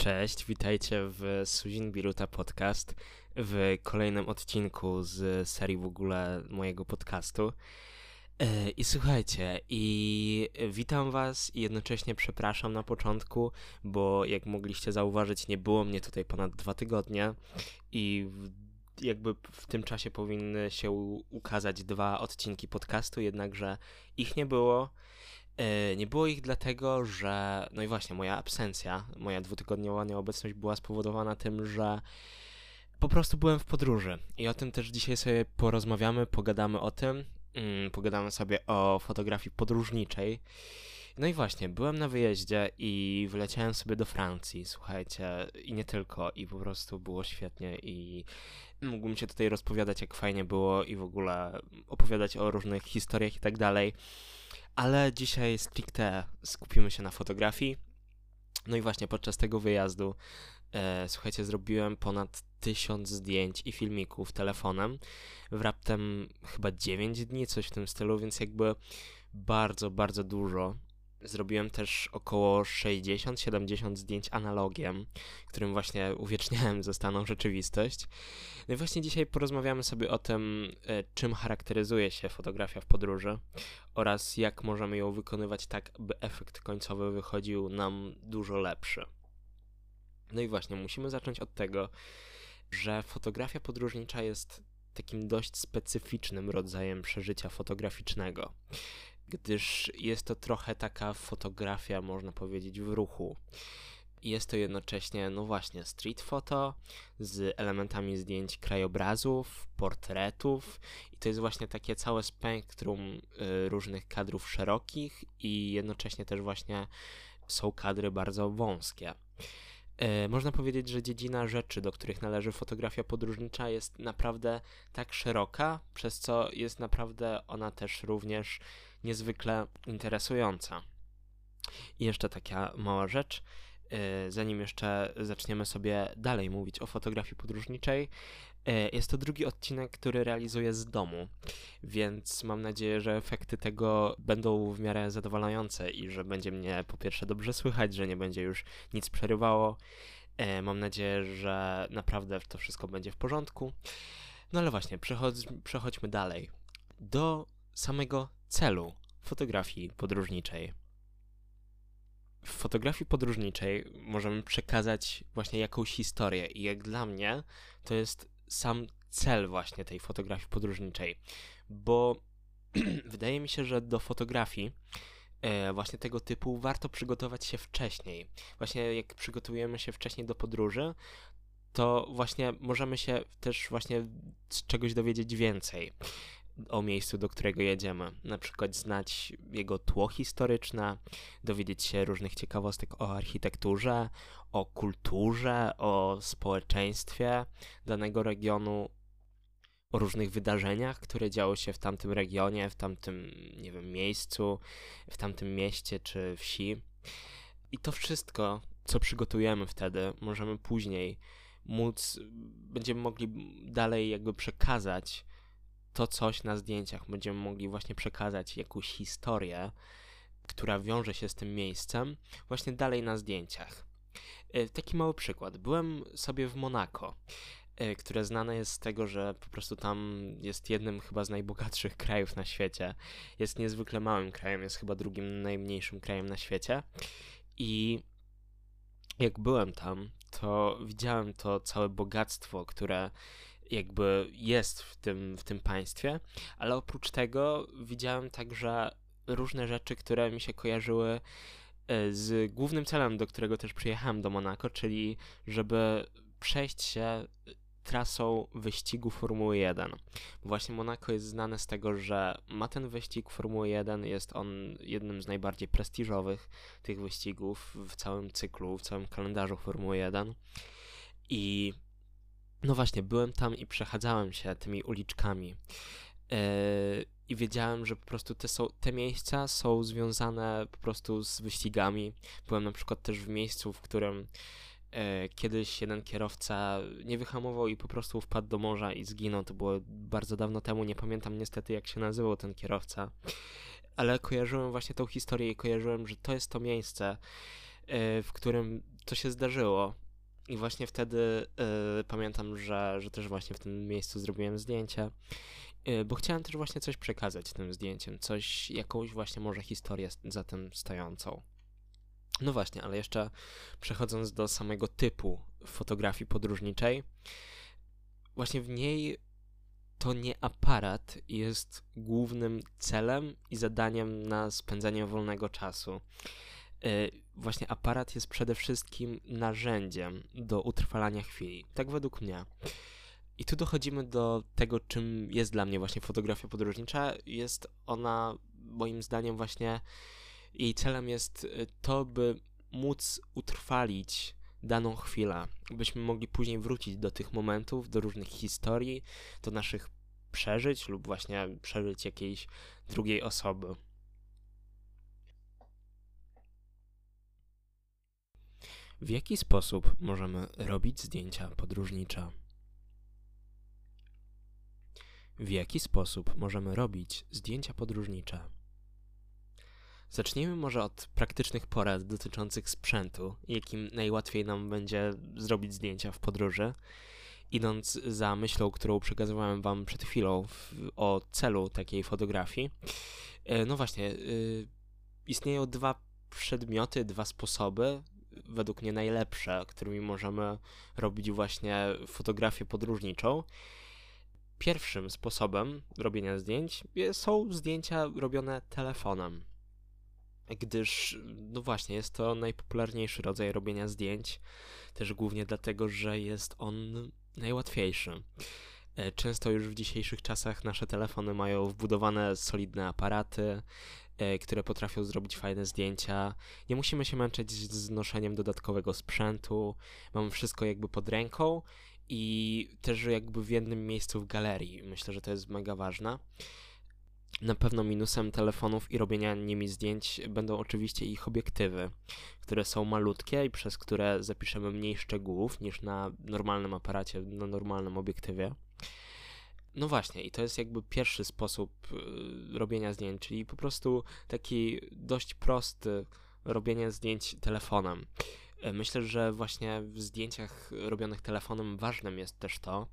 Cześć, witajcie w Suzin Biruta Podcast, w kolejnym odcinku z serii w ogóle mojego podcastu. E, I słuchajcie, i witam Was i jednocześnie przepraszam na początku, bo jak mogliście zauważyć, nie było mnie tutaj ponad dwa tygodnie i jakby w tym czasie powinny się ukazać dwa odcinki podcastu, jednakże ich nie było. E, nie było ich dlatego, że, no i właśnie, moja absencja, moja dwutygodniowa nieobecność była spowodowana tym, że po prostu byłem w podróży. I o tym też dzisiaj sobie porozmawiamy, pogadamy o tym. Mm, pogadamy sobie o fotografii podróżniczej. No i właśnie, byłem na wyjeździe i wyleciałem sobie do Francji, słuchajcie, i nie tylko, i po prostu było świetnie i mógłbym się tutaj rozpowiadać, jak fajnie było i w ogóle opowiadać o różnych historiach i tak dalej. Ale dzisiaj stricte skupimy się na fotografii. No i właśnie podczas tego wyjazdu, e, słuchajcie, zrobiłem ponad tysiąc zdjęć i filmików telefonem w raptem chyba 9 dni, coś w tym stylu, więc jakby bardzo, bardzo dużo Zrobiłem też około 60-70 zdjęć analogiem, którym właśnie uwieczniałem zostaną rzeczywistość. No i właśnie dzisiaj porozmawiamy sobie o tym, e, czym charakteryzuje się fotografia w podróży oraz jak możemy ją wykonywać tak, by efekt końcowy wychodził nam dużo lepszy. No i właśnie, musimy zacząć od tego, że fotografia podróżnicza jest takim dość specyficznym rodzajem przeżycia fotograficznego gdyż jest to trochę taka fotografia, można powiedzieć, w ruchu. Jest to jednocześnie, no właśnie, street photo z elementami zdjęć krajobrazów, portretów i to jest właśnie takie całe spektrum y, różnych kadrów szerokich i jednocześnie też właśnie są kadry bardzo wąskie. Y, można powiedzieć, że dziedzina rzeczy, do których należy fotografia podróżnicza, jest naprawdę tak szeroka, przez co jest naprawdę ona też również niezwykle interesująca. I jeszcze taka mała rzecz, y, zanim jeszcze zaczniemy sobie dalej mówić o fotografii podróżniczej, y, jest to drugi odcinek, który realizuję z domu, więc mam nadzieję, że efekty tego będą w miarę zadowalające i że będzie mnie po pierwsze dobrze słychać, że nie będzie już nic przerywało. Y, mam nadzieję, że naprawdę to wszystko będzie w porządku. No ale właśnie, przechodź, przechodźmy dalej do samego celu fotografii podróżniczej. W fotografii podróżniczej możemy przekazać właśnie jakąś historię i jak dla mnie to jest sam cel właśnie tej fotografii podróżniczej, bo wydaje mi się, że do fotografii e, właśnie tego typu warto przygotować się wcześniej. Właśnie jak przygotujemy się wcześniej do podróży, to właśnie możemy się też właśnie z czegoś dowiedzieć więcej o miejscu, do którego jedziemy. Na przykład znać jego tło historyczne, dowiedzieć się różnych ciekawostek o architekturze, o kulturze, o społeczeństwie danego regionu, o różnych wydarzeniach, które działy się w tamtym regionie, w tamtym, nie wiem, miejscu, w tamtym mieście czy wsi. I to wszystko, co przygotujemy wtedy, możemy później móc, będziemy mogli dalej jakby przekazać to coś na zdjęciach. Będziemy mogli właśnie przekazać jakąś historię, która wiąże się z tym miejscem, właśnie dalej na zdjęciach. E, taki mały przykład. Byłem sobie w Monako, e, które znane jest z tego, że po prostu tam jest jednym chyba z najbogatszych krajów na świecie. Jest niezwykle małym krajem, jest chyba drugim najmniejszym krajem na świecie. I jak byłem tam, to widziałem to całe bogactwo, które jakby jest w tym, w tym państwie, ale oprócz tego widziałem także różne rzeczy, które mi się kojarzyły e, z głównym celem, do którego też przyjechałem do Monako, czyli żeby przejść się trasą wyścigu Formuły 1. Właśnie Monako jest znane z tego, że ma ten wyścig Formuły 1, jest on jednym z najbardziej prestiżowych tych wyścigów w całym cyklu, w całym kalendarzu Formuły 1. I no właśnie, byłem tam i przechadzałem się tymi uliczkami. Yy, I wiedziałem, że po prostu te, są, te miejsca są związane po prostu z wyścigami. Byłem na przykład też w miejscu, w którym e, kiedyś jeden kierowca nie wyhamował i po prostu wpadł do morza i zginął. To było bardzo dawno temu, nie pamiętam niestety jak się nazywał ten kierowca. Ale kojarzyłem właśnie tą historię i kojarzyłem, że to jest to miejsce, e, w którym to się zdarzyło. I właśnie wtedy y, pamiętam, że, że też właśnie w tym miejscu zrobiłem zdjęcie, y, bo chciałem też właśnie coś przekazać tym zdjęciem, coś, jakąś właśnie może historię za tym stojącą. No właśnie, ale jeszcze przechodząc do samego typu fotografii podróżniczej, właśnie w niej to nie aparat jest głównym celem i zadaniem na spędzanie wolnego czasu. Y, właśnie aparat jest przede wszystkim narzędziem do utrwalania chwili. Tak według mnie. I tu dochodzimy do tego, czym jest dla mnie właśnie fotografia podróżnicza. Jest ona, moim zdaniem, właśnie jej celem jest y, to, by móc utrwalić daną chwilę, byśmy mogli później wrócić do tych momentów, do różnych historii, do naszych przeżyć lub właśnie przeżyć jakiejś drugiej osoby. W jaki sposób możemy robić zdjęcia podróżnicze? W jaki sposób możemy robić zdjęcia podróżnicze? Zacznijmy może od praktycznych porad dotyczących sprzętu, jakim najłatwiej nam będzie zrobić zdjęcia w podróży. Idąc za myślą, którą przekazywałem Wam przed chwilą w, o celu takiej fotografii, e, no właśnie, y, istnieją dwa przedmioty, dwa sposoby, według mnie najlepsze, którymi możemy robić właśnie fotografię podróżniczą. Pierwszym sposobem robienia zdjęć są zdjęcia robione telefonem gdyż, no właśnie, jest to najpopularniejszy rodzaj robienia zdjęć, też głównie dlatego, że jest on najłatwiejszy. E, często już w dzisiejszych czasach nasze telefony mają wbudowane solidne aparaty, które potrafią zrobić fajne zdjęcia. Nie musimy się męczyć z noszeniem dodatkowego sprzętu. Mamy wszystko jakby pod ręką i też jakby w jednym miejscu w galerii. Myślę, że to jest mega ważne. Na pewno minusem telefonów i robienia nimi zdjęć będą oczywiście ich obiektywy, które są malutkie i przez które zapiszemy mniej szczegółów niż na normalnym aparacie, na normalnym obiektywie. No właśnie, i to jest jakby pierwszy sposób y, robienia zdjęć, czyli po prostu taki dość prosty robienie zdjęć telefonem. E, myślę, że właśnie w zdjęciach robionych telefonem ważnym jest też to,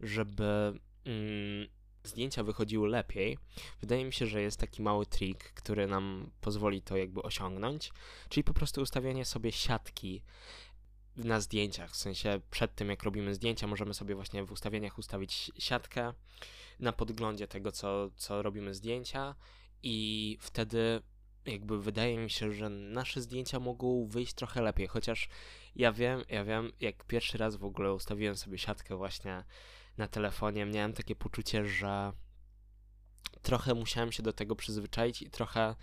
żeby mm, zdjęcia wychodziły lepiej, wydaje mi się, że jest taki mały trik, który nam pozwoli to jakby osiągnąć, czyli po prostu ustawianie sobie siatki na zdjęciach, w sensie przed tym jak robimy zdjęcia możemy sobie właśnie w ustawieniach ustawić siatkę na podglądzie tego, co, co robimy zdjęcia i wtedy jakby wydaje mi się, że nasze zdjęcia mogą wyjść trochę lepiej, chociaż ja wiem, ja wiem, jak pierwszy raz w ogóle ustawiłem sobie siatkę właśnie na telefonie, miałem takie poczucie, że trochę musiałem się do tego przyzwyczaić i trochę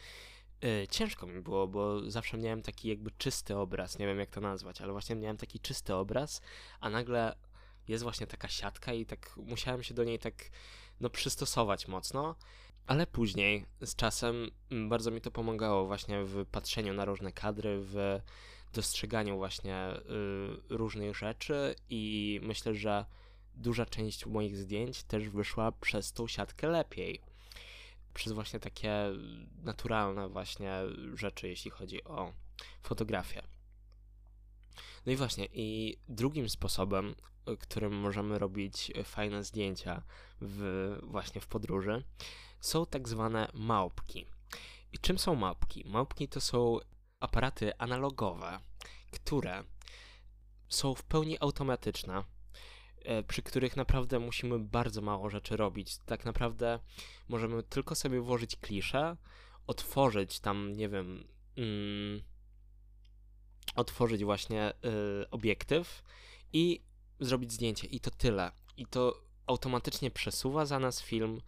ciężko mi było, bo zawsze miałem taki jakby czysty obraz, nie wiem jak to nazwać, ale właśnie miałem taki czysty obraz, a nagle jest właśnie taka siatka i tak musiałem się do niej tak no przystosować mocno, ale później z czasem bardzo mi to pomagało właśnie w patrzeniu na różne kadry, w dostrzeganiu właśnie y, różnych rzeczy i myślę, że duża część moich zdjęć też wyszła przez tą siatkę lepiej. Przez właśnie takie naturalne właśnie rzeczy, jeśli chodzi o fotografię. No i właśnie, i drugim sposobem, którym możemy robić fajne zdjęcia w, właśnie w podróży, są tak zwane małpki. I czym są małpki? Małpki to są aparaty analogowe, które są w pełni automatyczne, przy których naprawdę musimy bardzo mało rzeczy robić. Tak naprawdę możemy tylko sobie włożyć kliszę, otworzyć tam, nie wiem, mm, otworzyć właśnie y, obiektyw i zrobić zdjęcie. I to tyle. I to automatycznie przesuwa za nas film.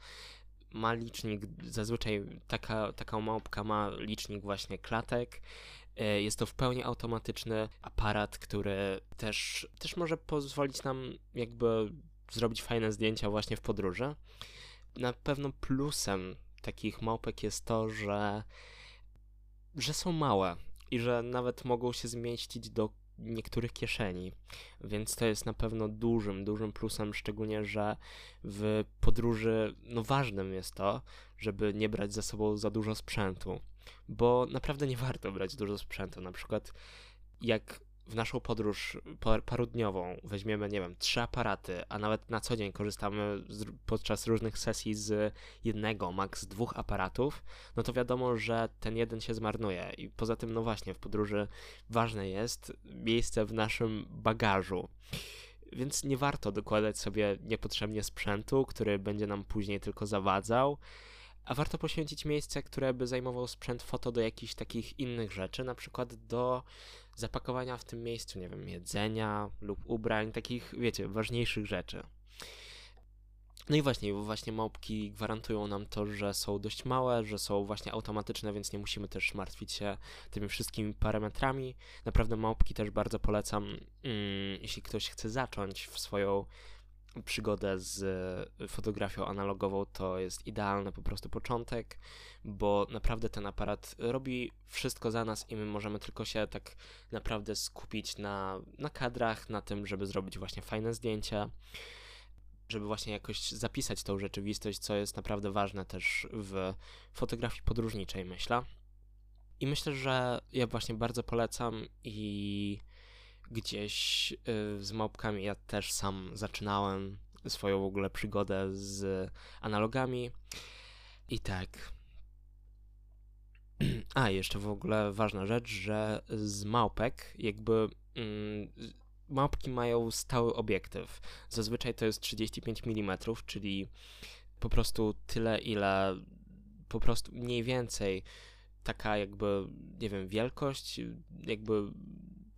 Ma licznik, zazwyczaj taka, taka małpka ma licznik właśnie klatek E, jest to w pełni automatyczny aparat, który też, też może pozwolić nam jakby zrobić fajne zdjęcia właśnie w podróży. Na pewno plusem takich małpek jest to, że, że są małe i że nawet mogą się zmieścić do niektórych kieszeni, więc to jest na pewno dużym, dużym plusem, szczególnie, że w podróży, no ważnym jest to, żeby nie brać ze sobą za dużo sprzętu bo naprawdę nie warto brać dużo sprzętu. Na przykład, jak w naszą podróż parudniową weźmiemy, nie wiem, trzy aparaty, a nawet na co dzień korzystamy z, podczas różnych sesji z jednego, maks dwóch aparatów, no to wiadomo, że ten jeden się zmarnuje. I poza tym, no właśnie, w podróży ważne jest miejsce w naszym bagażu. Więc nie warto dokładać sobie niepotrzebnie sprzętu, który będzie nam później tylko zawadzał a warto poświęcić miejsce, które by zajmował sprzęt foto do jakichś takich innych rzeczy, na przykład do zapakowania w tym miejscu, nie wiem, jedzenia lub ubrań, takich, wiecie, ważniejszych rzeczy. No i właśnie, właśnie małpki gwarantują nam to, że są dość małe, że są właśnie automatyczne, więc nie musimy też martwić się tymi wszystkimi parametrami. Naprawdę małpki też bardzo polecam, mm, jeśli ktoś chce zacząć w swoją przygodę z e, fotografią analogową to jest idealny po prostu początek, bo naprawdę ten aparat robi wszystko za nas i my możemy tylko się tak naprawdę skupić na, na kadrach, na tym, żeby zrobić właśnie fajne zdjęcia, żeby właśnie jakoś zapisać tą rzeczywistość, co jest naprawdę ważne też w fotografii podróżniczej, myślę. I myślę, że ja właśnie bardzo polecam i gdzieś y, z małpkami ja też sam zaczynałem swoją w ogóle przygodę z analogami. I tak. A, jeszcze w ogóle ważna rzecz, że z małpek jakby mm, małpki mają stały obiektyw. Zazwyczaj to jest 35 mm, czyli po prostu tyle, ile po prostu mniej więcej taka jakby, nie wiem, wielkość, jakby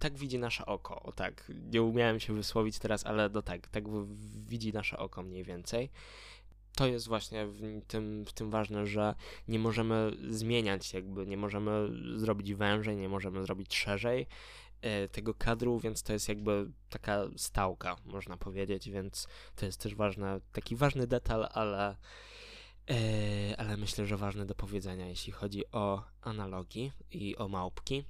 tak widzi nasze oko. O tak, nie umiałem się wysłowić teraz, ale no tak, tak widzi nasze oko mniej więcej. To jest właśnie w tym, w tym ważne, że nie możemy zmieniać, jakby nie możemy zrobić wężej, nie możemy zrobić szerzej e, tego kadru, więc to jest jakby taka stałka, można powiedzieć, więc to jest też ważne, taki ważny detal, ale, e, ale myślę, że ważny do powiedzenia, jeśli chodzi o analogii i o małpki.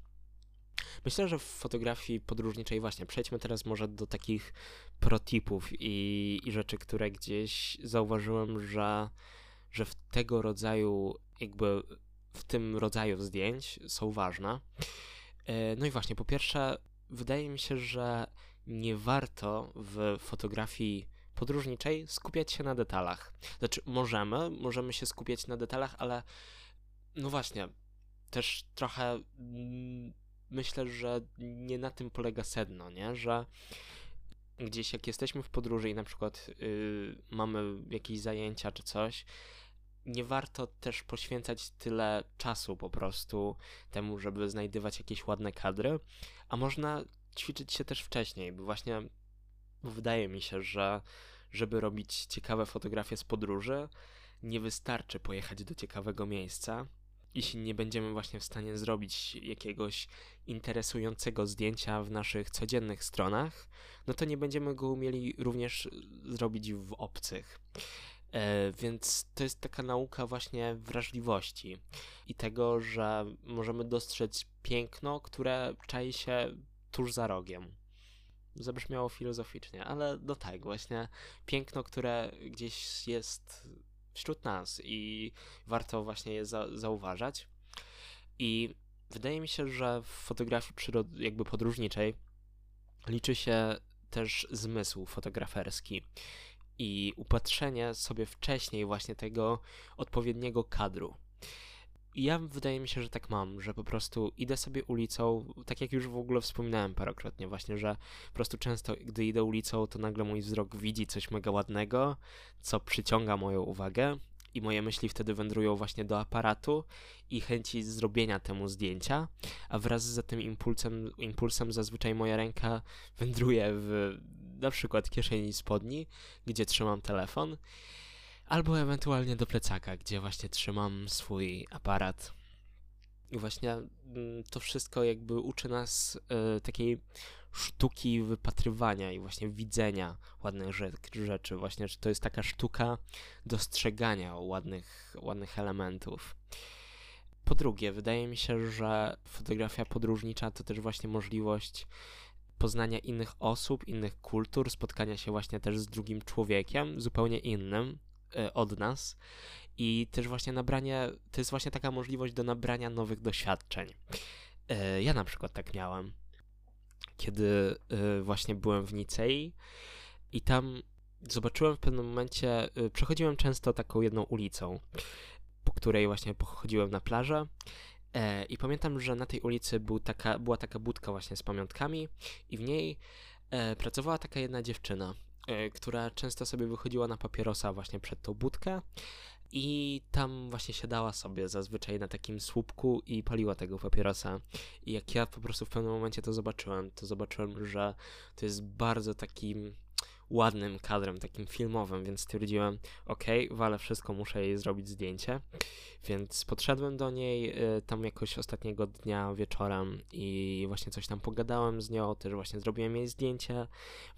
Myślę, że w fotografii podróżniczej właśnie przejdźmy teraz może do takich protipów i, i rzeczy, które gdzieś zauważyłem, że, że w tego rodzaju jakby w tym rodzaju zdjęć są ważne. E, no i właśnie, po pierwsze, wydaje mi się, że nie warto w fotografii podróżniczej skupiać się na detalach. Znaczy, możemy, możemy się skupiać na detalach, ale no właśnie, też trochę mm, myślę, że nie na tym polega sedno, nie? Że gdzieś jak jesteśmy w podróży i na przykład yy, mamy jakieś zajęcia czy coś, nie warto też poświęcać tyle czasu po prostu temu, żeby znajdywać jakieś ładne kadry, a można ćwiczyć się też wcześniej, bo właśnie wydaje mi się, że żeby robić ciekawe fotografie z podróży, nie wystarczy pojechać do ciekawego miejsca, jeśli nie będziemy właśnie w stanie zrobić jakiegoś interesującego zdjęcia w naszych codziennych stronach, no to nie będziemy go umieli również zrobić w obcych. E, więc to jest taka nauka właśnie wrażliwości i tego, że możemy dostrzec piękno, które czai się tuż za rogiem. Zabrzmiało filozoficznie, ale no tak, właśnie piękno, które gdzieś jest wśród nas i warto właśnie je za zauważać. I wydaje mi się, że w fotografii przyrod- jakby podróżniczej liczy się też zmysł fotograferski i upatrzenie sobie wcześniej właśnie tego odpowiedniego kadru. Ja wydaje mi się, że tak mam, że po prostu idę sobie ulicą, tak jak już w ogóle wspominałem parokrotnie właśnie, że po prostu często gdy idę ulicą, to nagle mój wzrok widzi coś mega ładnego, co przyciąga moją uwagę i moje myśli wtedy wędrują właśnie do aparatu i chęci zrobienia temu zdjęcia, a wraz z tym impulsem, impulsem zazwyczaj moja ręka wędruje w na przykład kieszeni spodni, gdzie trzymam telefon albo ewentualnie do plecaka, gdzie właśnie trzymam swój aparat. I właśnie mm, to wszystko jakby uczy nas y, takiej sztuki wypatrywania i właśnie widzenia ładnych rzeczy. Właśnie, że to jest taka sztuka dostrzegania ładnych, ładnych elementów. Po drugie, wydaje mi się, że fotografia podróżnicza to też właśnie możliwość poznania innych osób, innych kultur, spotkania się właśnie też z drugim człowiekiem, zupełnie innym, od nas i też właśnie nabranie, to jest właśnie taka możliwość do nabrania nowych doświadczeń. E, ja na przykład tak miałem. kiedy y, właśnie byłem w Nicei i tam zobaczyłem w pewnym momencie, przechodziłem często taką jedną ulicą, po której właśnie pochodziłem na plażę e, i pamiętam, że na tej ulicy był taka, była taka budka właśnie z pamiątkami i w niej e, pracowała taka jedna dziewczyna, e, która często sobie wychodziła na papierosa właśnie przed tą budkę i tam właśnie siadała sobie zazwyczaj na takim słupku i paliła tego papierosa. I jak ja po prostu w pewnym momencie to zobaczyłem, to zobaczyłem, że to jest bardzo takim ładnym kadrem, takim filmowym, więc stwierdziłem, okay, wale wszystko, muszę jej zrobić zdjęcie. Więc podszedłem do niej y, tam jakoś ostatniego dnia wieczorem i właśnie coś tam pogadałem z nią, też właśnie zrobiłem jej zdjęcie,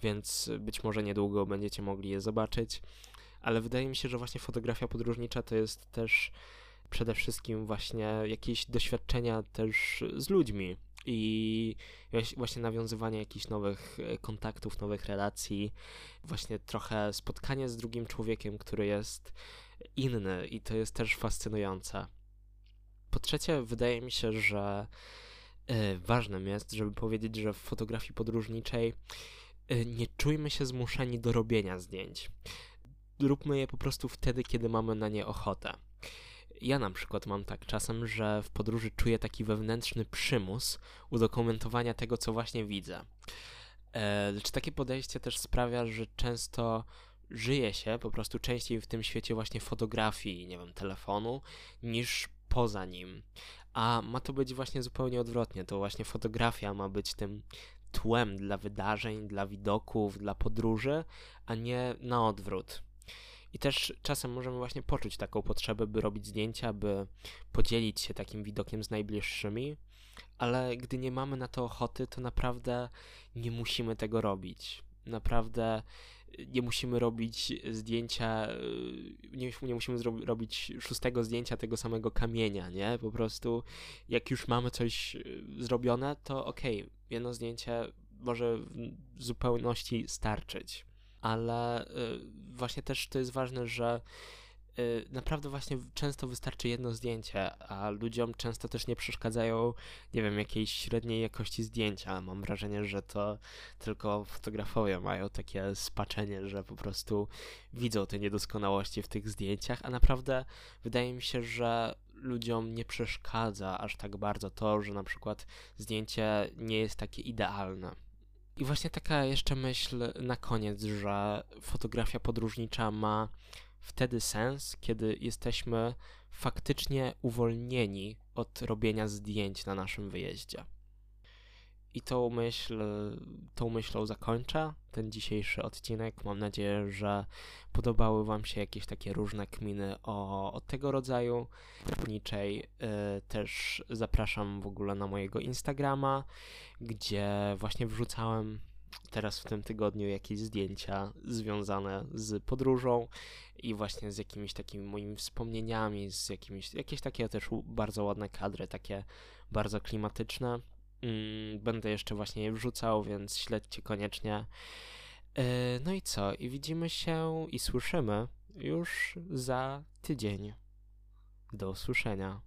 więc być może niedługo będziecie mogli je zobaczyć ale wydaje mi się, że właśnie fotografia podróżnicza to jest też przede wszystkim właśnie jakieś doświadczenia też z ludźmi i właśnie nawiązywanie jakichś nowych e, kontaktów, nowych relacji, właśnie trochę spotkanie z drugim człowiekiem, który jest inny i to jest też fascynujące. Po trzecie, wydaje mi się, że e, ważnym jest, żeby powiedzieć, że w fotografii podróżniczej e, nie czujmy się zmuszeni do robienia zdjęć róbmy je po prostu wtedy, kiedy mamy na nie ochotę. Ja na przykład mam tak czasem, że w podróży czuję taki wewnętrzny przymus udokumentowania tego, co właśnie widzę. E, lecz takie podejście też sprawia, że często żyje się po prostu częściej w tym świecie właśnie fotografii, nie wiem, telefonu, niż poza nim. A ma to być właśnie zupełnie odwrotnie. To właśnie fotografia ma być tym tłem dla wydarzeń, dla widoków, dla podróży, a nie na odwrót. I też czasem możemy właśnie poczuć taką potrzebę, by robić zdjęcia, by podzielić się takim widokiem z najbliższymi, ale gdy nie mamy na to ochoty, to naprawdę nie musimy tego robić. Naprawdę nie musimy robić zdjęcia, nie, nie musimy robić szóstego zdjęcia tego samego kamienia, nie? Po prostu jak już mamy coś y, zrobione, to okej, okay, jedno zdjęcie może w zupełności starczyć ale y, właśnie też to jest ważne, że y, naprawdę właśnie często wystarczy jedno zdjęcie, a ludziom często też nie przeszkadzają, nie wiem, jakiejś średniej jakości zdjęcia. Mam wrażenie, że to tylko fotografowie mają takie spaczenie, że po prostu widzą te niedoskonałości w tych zdjęciach, a naprawdę wydaje mi się, że ludziom nie przeszkadza aż tak bardzo to, że na przykład zdjęcie nie jest takie idealne. I właśnie taka jeszcze myśl na koniec, że fotografia podróżnicza ma wtedy sens, kiedy jesteśmy faktycznie uwolnieni od robienia zdjęć na naszym wyjeździe. I tą myśl, tą myślą zakończę ten dzisiejszy odcinek. Mam nadzieję, że podobały Wam się jakieś takie różne kminy o, o tego rodzaju. Niczej y, też zapraszam w ogóle na mojego Instagrama, gdzie właśnie wrzucałem teraz w tym tygodniu jakieś zdjęcia związane z podróżą i właśnie z jakimiś takimi moimi wspomnieniami, z jakimiś, jakieś takie też bardzo ładne kadry, takie bardzo klimatyczne. Mm, będę jeszcze właśnie je wrzucał, więc śledźcie koniecznie. E, no i co? I widzimy się i słyszymy już za tydzień. Do usłyszenia.